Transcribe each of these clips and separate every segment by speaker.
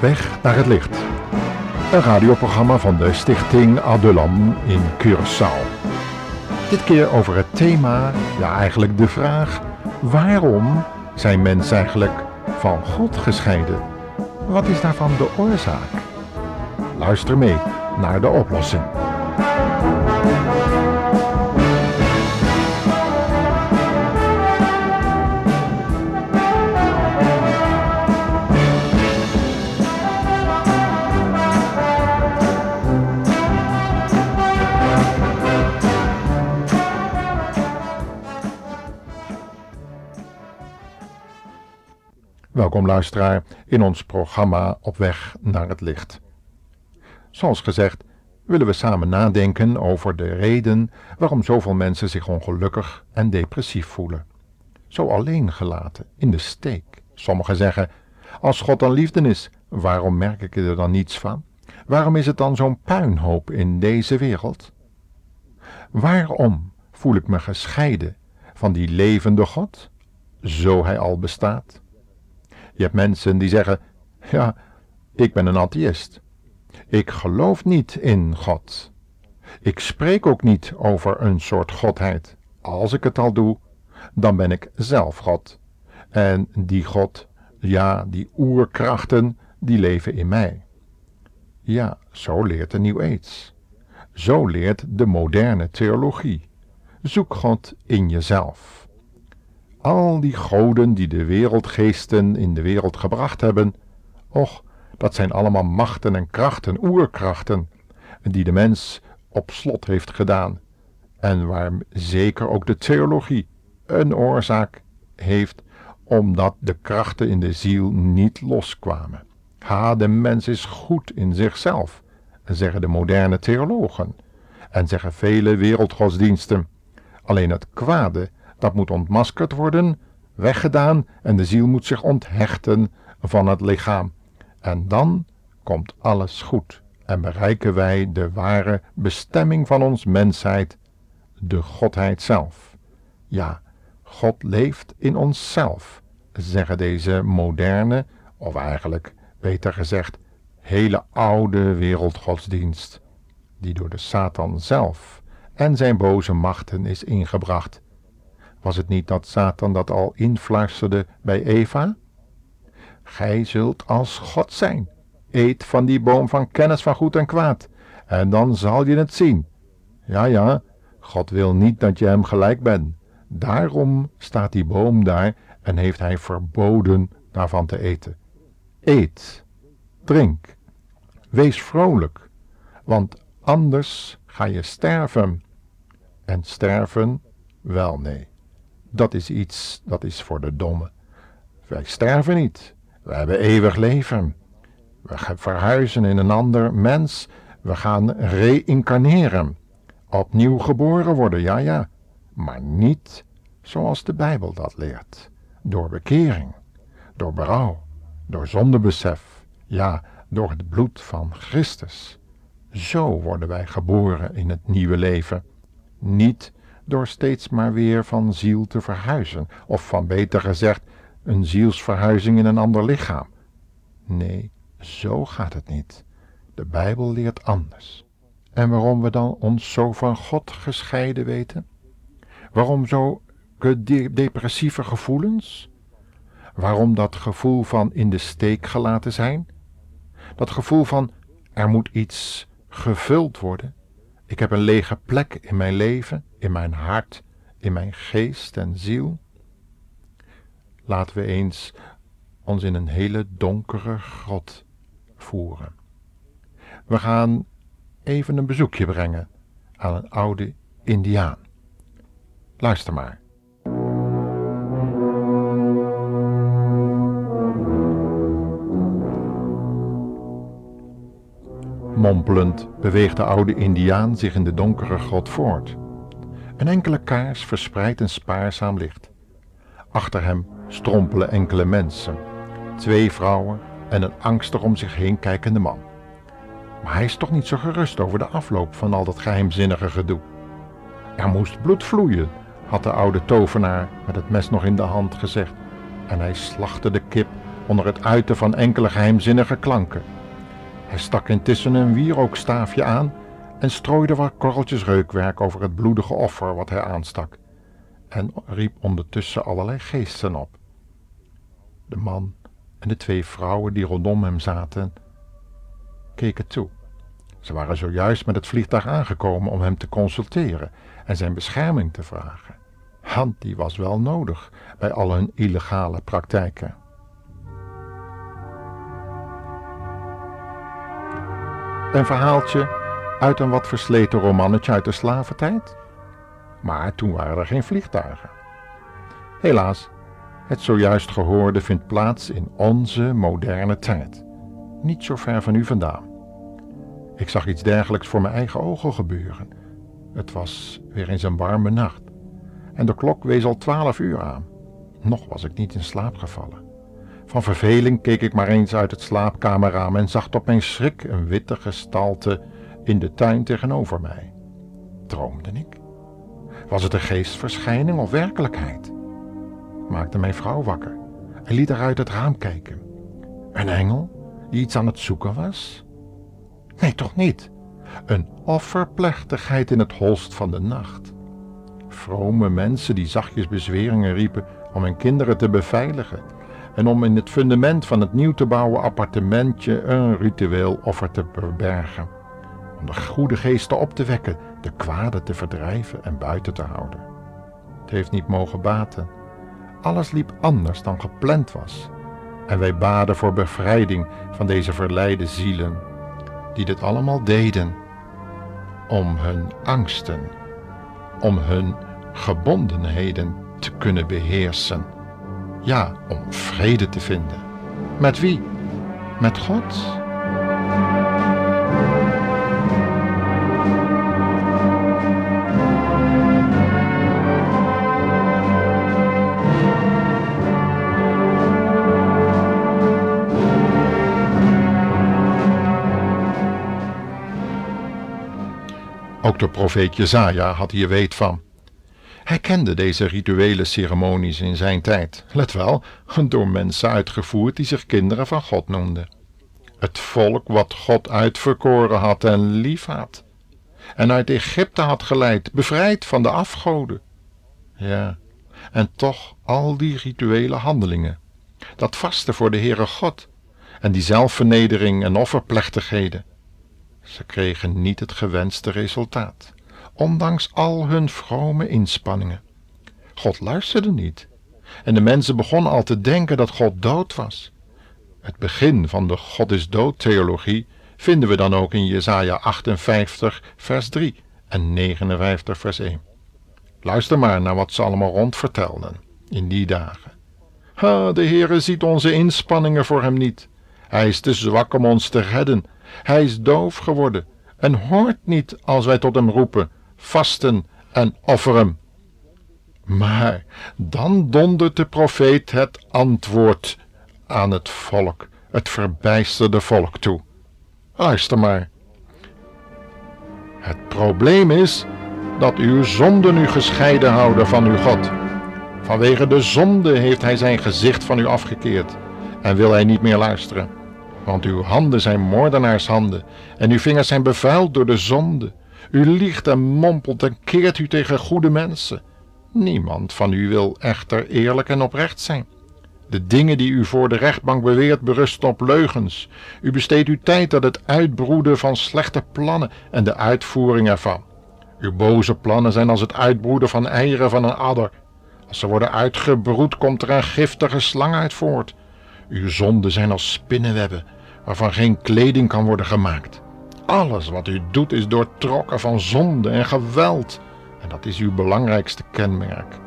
Speaker 1: Weg naar het licht. Een radioprogramma van de stichting Adulam in Curaçao. Dit keer over het thema, ja eigenlijk de vraag, waarom zijn mensen eigenlijk van God gescheiden? Wat is daarvan de oorzaak? Luister mee naar de oplossing. Welkom luisteraar in ons programma Op weg naar het licht. Zoals gezegd willen we samen nadenken over de reden waarom zoveel mensen zich ongelukkig en depressief voelen. Zo alleen gelaten, in de steek. Sommigen zeggen, als God dan liefde is, waarom merk ik er dan niets van? Waarom is het dan zo'n puinhoop in deze wereld? Waarom voel ik me gescheiden van die levende God, zo hij al bestaat? Je hebt mensen die zeggen: Ja, ik ben een atheïst. Ik geloof niet in God. Ik spreek ook niet over een soort godheid. Als ik het al doe, dan ben ik zelf God. En die God, ja, die oerkrachten, die leven in mij. Ja, zo leert de New Age. Zo leert de moderne theologie. Zoek God in jezelf. Al die goden die de wereldgeesten in de wereld gebracht hebben, och, dat zijn allemaal machten en krachten, oerkrachten, die de mens op slot heeft gedaan, en waar zeker ook de theologie een oorzaak heeft, omdat de krachten in de ziel niet loskwamen. Ha, de mens is goed in zichzelf, zeggen de moderne theologen, en zeggen vele wereldgodsdiensten. Alleen het kwade dat moet ontmaskerd worden, weggedaan en de ziel moet zich onthechten van het lichaam. En dan komt alles goed en bereiken wij de ware bestemming van ons mensheid, de Godheid zelf. Ja, God leeft in onszelf, zeggen deze moderne, of eigenlijk beter gezegd, hele oude wereldgodsdienst, die door de Satan zelf en zijn boze machten is ingebracht was het niet dat Satan dat al influisterde bij Eva? Gij zult als God zijn. Eet van die boom van kennis van goed en kwaad, en dan zal je het zien. Ja, ja, God wil niet dat je hem gelijk bent. Daarom staat die boom daar en heeft hij verboden daarvan te eten. Eet, drink, wees vrolijk, want anders ga je sterven. En sterven, wel nee dat is iets, dat is voor de domme. Wij sterven niet. We hebben eeuwig leven. We verhuizen in een ander mens. We gaan reïncarneren. Opnieuw geboren worden, ja, ja. Maar niet zoals de Bijbel dat leert. Door bekering, door berouw, door zondebesef, ja, door het bloed van Christus. Zo worden wij geboren in het nieuwe leven. Niet door steeds maar weer van ziel te verhuizen, of van beter gezegd, een zielsverhuizing in een ander lichaam. Nee, zo gaat het niet. De Bijbel leert anders. En waarom we dan ons zo van God gescheiden weten? Waarom zo depressieve gevoelens? Waarom dat gevoel van in de steek gelaten zijn? Dat gevoel van er moet iets gevuld worden, ik heb een lege plek in mijn leven, in mijn hart, in mijn geest en ziel. Laten we eens ons in een hele donkere grot voeren. We gaan even een bezoekje brengen aan een oude Indiaan. Luister maar. Mompelend beweegt de oude indiaan zich in de donkere grot voort. Een enkele kaars verspreidt een spaarzaam licht. Achter hem strompelen enkele mensen, twee vrouwen en een angstig om zich heen kijkende man. Maar hij is toch niet zo gerust over de afloop van al dat geheimzinnige gedoe. Er moest bloed vloeien, had de oude tovenaar met het mes nog in de hand gezegd, en hij slachtte de kip onder het uiten van enkele geheimzinnige klanken. Hij stak intussen een wierookstaafje aan en strooide wat korreltjes reukwerk over het bloedige offer wat hij aanstak, en riep ondertussen allerlei geesten op. De man en de twee vrouwen die rondom hem zaten, keken toe. Ze waren zojuist met het vliegtuig aangekomen om hem te consulteren en zijn bescherming te vragen. Want die was wel nodig bij al hun illegale praktijken. Een verhaaltje uit een wat versleten romannetje uit de slaventijd? Maar toen waren er geen vliegtuigen. Helaas, het zojuist gehoorde vindt plaats in onze moderne tijd, niet zo ver van u vandaan. Ik zag iets dergelijks voor mijn eigen ogen gebeuren. Het was weer eens een warme nacht en de klok wees al twaalf uur aan. Nog was ik niet in slaap gevallen. Van verveling keek ik maar eens uit het slaapkamerraam en zag op mijn schrik een witte gestalte in de tuin tegenover mij. Droomde ik? Was het een geestverschijning of werkelijkheid? Maakte mijn vrouw wakker en liet haar uit het raam kijken. Een engel die iets aan het zoeken was? Nee, toch niet. Een offerplechtigheid in het holst van de nacht. Vrome mensen die zachtjes bezweringen riepen om hun kinderen te beveiligen en om in het fundament van het nieuw te bouwen appartementje een ritueel offer te verbergen. Om de goede geesten op te wekken, de kwade te verdrijven en buiten te houden. Het heeft niet mogen baten. Alles liep anders dan gepland was. En wij baden voor bevrijding van deze verleide zielen, die dit allemaal deden om hun angsten, om hun gebondenheden te kunnen beheersen. Ja, om vrede te vinden. Met wie? Met God? Ook de profeet Jezaja had hier weet van. Hij kende deze rituele ceremonies in zijn tijd, let wel, door mensen uitgevoerd die zich kinderen van God noemden. Het volk wat God uitverkoren had en lief had. En uit Egypte had geleid, bevrijd van de afgoden. Ja, en toch al die rituele handelingen. Dat vasten voor de Heere God en die zelfvernedering en offerplechtigheden. Ze kregen niet het gewenste resultaat ondanks al hun vrome inspanningen. God luisterde niet. En de mensen begonnen al te denken dat God dood was. Het begin van de God is dood theologie vinden we dan ook in Jesaja 58 vers 3 en 59 vers 1. Luister maar naar wat ze allemaal rondvertelden in die dagen. Ha, de Heere ziet onze inspanningen voor hem niet. Hij is te zwak om ons te redden. Hij is doof geworden en hoort niet als wij tot hem roepen vasten en offeren. Maar dan dondert de profeet het antwoord aan het volk, het verbijsterde volk toe. Luister maar. Het probleem is dat uw zonden u gescheiden houden van uw God. Vanwege de zonde heeft hij zijn gezicht van u afgekeerd en wil hij niet meer luisteren. Want uw handen zijn moordenaarshanden en uw vingers zijn bevuild door de zonde. U liegt en mompelt en keert u tegen goede mensen. Niemand van u wil echter eerlijk en oprecht zijn. De dingen die u voor de rechtbank beweert berusten op leugens. U besteedt uw tijd aan het uitbroeden van slechte plannen en de uitvoering ervan. Uw boze plannen zijn als het uitbroeden van eieren van een adder. Als ze worden uitgebroed, komt er een giftige slang uit voort. Uw zonden zijn als spinnenwebben, waarvan geen kleding kan worden gemaakt. Alles wat u doet is doortrokken van zonde en geweld. En dat is uw belangrijkste kenmerk.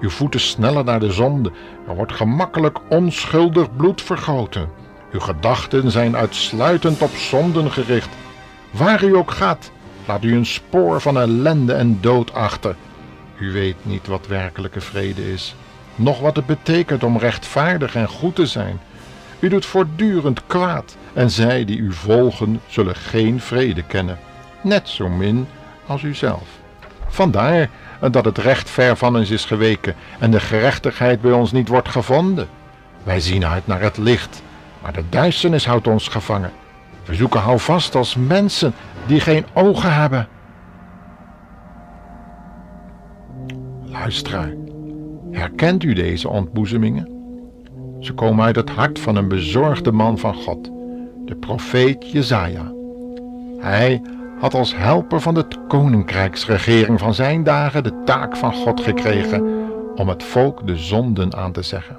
Speaker 1: Uw voeten snellen naar de zonde. Er wordt gemakkelijk onschuldig bloed vergoten. Uw gedachten zijn uitsluitend op zonden gericht. Waar u ook gaat, laat u een spoor van ellende en dood achter. U weet niet wat werkelijke vrede is, noch wat het betekent om rechtvaardig en goed te zijn. U doet voortdurend kwaad en zij die u volgen zullen geen vrede kennen, net zo min als u zelf. Vandaar dat het recht ver van ons is geweken en de gerechtigheid bij ons niet wordt gevonden. Wij zien uit naar het licht, maar de duisternis houdt ons gevangen. We zoeken houvast als mensen die geen ogen hebben. Luisteraar, herkent u deze ontboezemingen? Ze komen uit het hart van een bezorgde man van God, de profeet Jezaja. Hij had als helper van de koninkrijksregering van zijn dagen de taak van God gekregen om het volk de zonden aan te zeggen.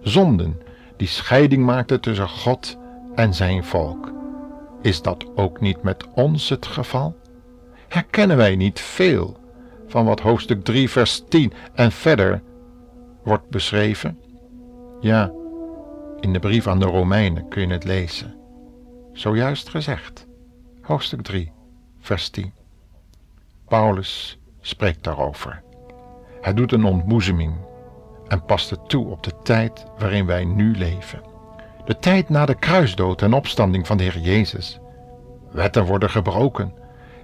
Speaker 1: Zonden die scheiding maakten tussen God en zijn volk. Is dat ook niet met ons het geval? Herkennen wij niet veel van wat hoofdstuk 3, vers 10 en verder wordt beschreven? Ja, in de brief aan de Romeinen kun je het lezen. Zojuist gezegd, hoofdstuk 3, vers 10. Paulus spreekt daarover. Hij doet een ontboezeming en past het toe op de tijd waarin wij nu leven. De tijd na de kruisdood en opstanding van de Heer Jezus. Wetten worden gebroken,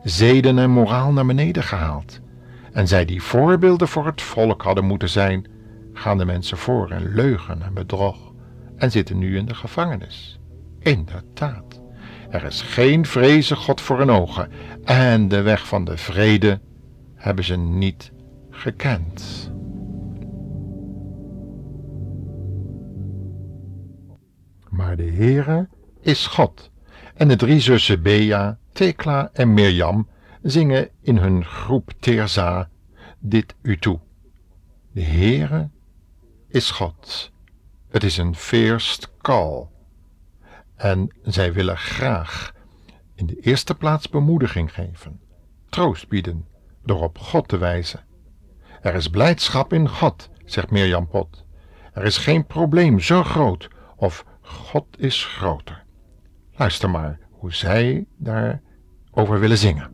Speaker 1: zeden en moraal naar beneden gehaald. En zij die voorbeelden voor het volk hadden moeten zijn, gaan de mensen voor in leugen en bedrog en zitten nu in de gevangenis. Inderdaad, er is geen vreze God voor hun ogen en de weg van de vrede hebben ze niet gekend. Maar de Heere is God. En de drie zussen Bea, Tekla en Mirjam zingen in hun groep Terza dit u toe. De Heere is God. Het is een first call. En zij willen graag in de eerste plaats bemoediging geven, troost bieden, door op God te wijzen. Er is blijdschap in God, zegt Mirjam Pot. Er is geen probleem zo groot of God is groter. Luister maar hoe zij daarover willen zingen.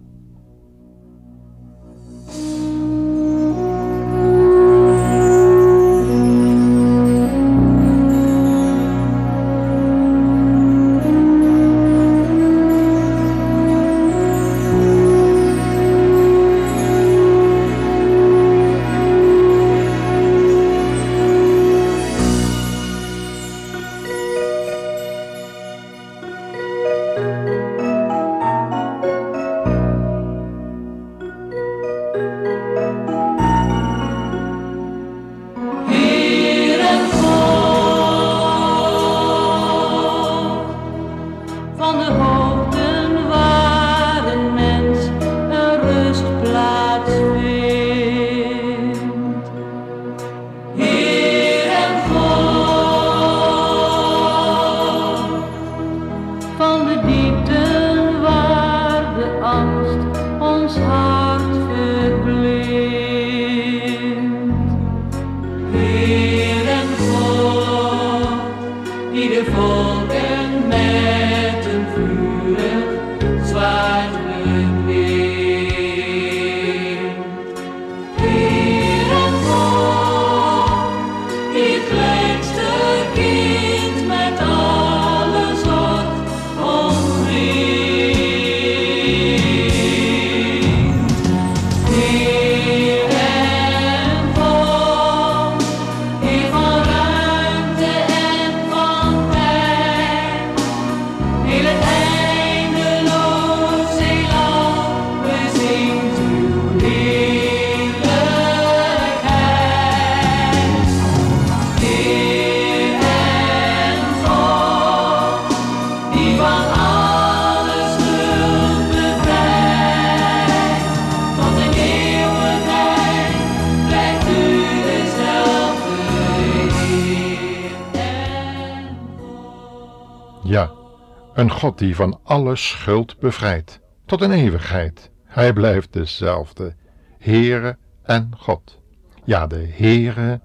Speaker 1: Een God die van alle schuld bevrijdt, tot een eeuwigheid. Hij blijft dezelfde, Heere en God. Ja, de Heere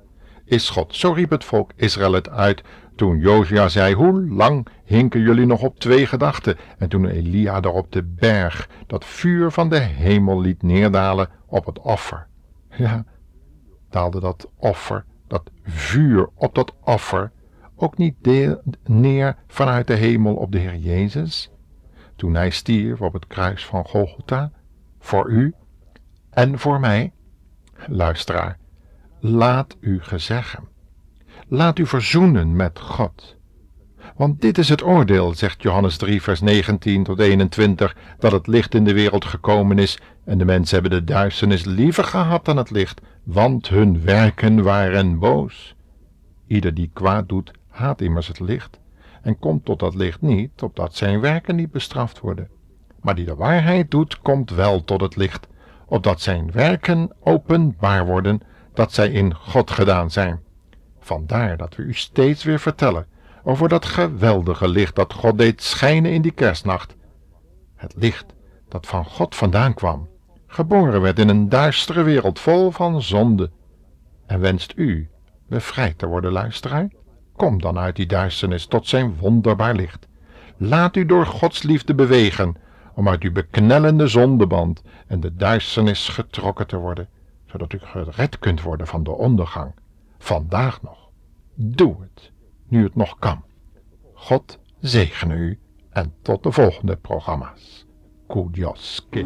Speaker 1: is God. Zo riep het volk Israël het uit toen Josia zei, hoe lang hinken jullie nog op twee gedachten? En toen Elia daar op de berg dat vuur van de hemel liet neerdalen op het offer. Ja, daalde dat offer, dat vuur op dat offer, ook niet neer vanuit de hemel op de Heer Jezus, toen hij stierf op het kruis van Golgotha, voor u en voor mij? Luisteraar, laat u gezeggen. laat u verzoenen met God. Want dit is het oordeel, zegt Johannes 3, vers 19 tot 21, dat het licht in de wereld gekomen is, en de mensen hebben de duisternis liever gehad dan het licht, want hun werken waren boos. Ieder die kwaad doet, haat immers het licht, en komt tot dat licht niet, opdat zijn werken niet bestraft worden. Maar die de waarheid doet, komt wel tot het licht, opdat zijn werken openbaar worden, dat zij in God gedaan zijn. Vandaar dat we u steeds weer vertellen over dat geweldige licht dat God deed schijnen in die kerstnacht. Het licht dat van God vandaan kwam, geboren werd in een duistere wereld vol van zonde. En wenst u bevrijd te worden, luisteraar? Kom dan uit die duisternis tot zijn wonderbaar licht. Laat u door Gods liefde bewegen om uit uw beknellende zondeband en de duisternis getrokken te worden, zodat u gered kunt worden van de ondergang. Vandaag nog. Doe het, nu het nog kan. God zegene u en tot de volgende programma's. Kudjoski.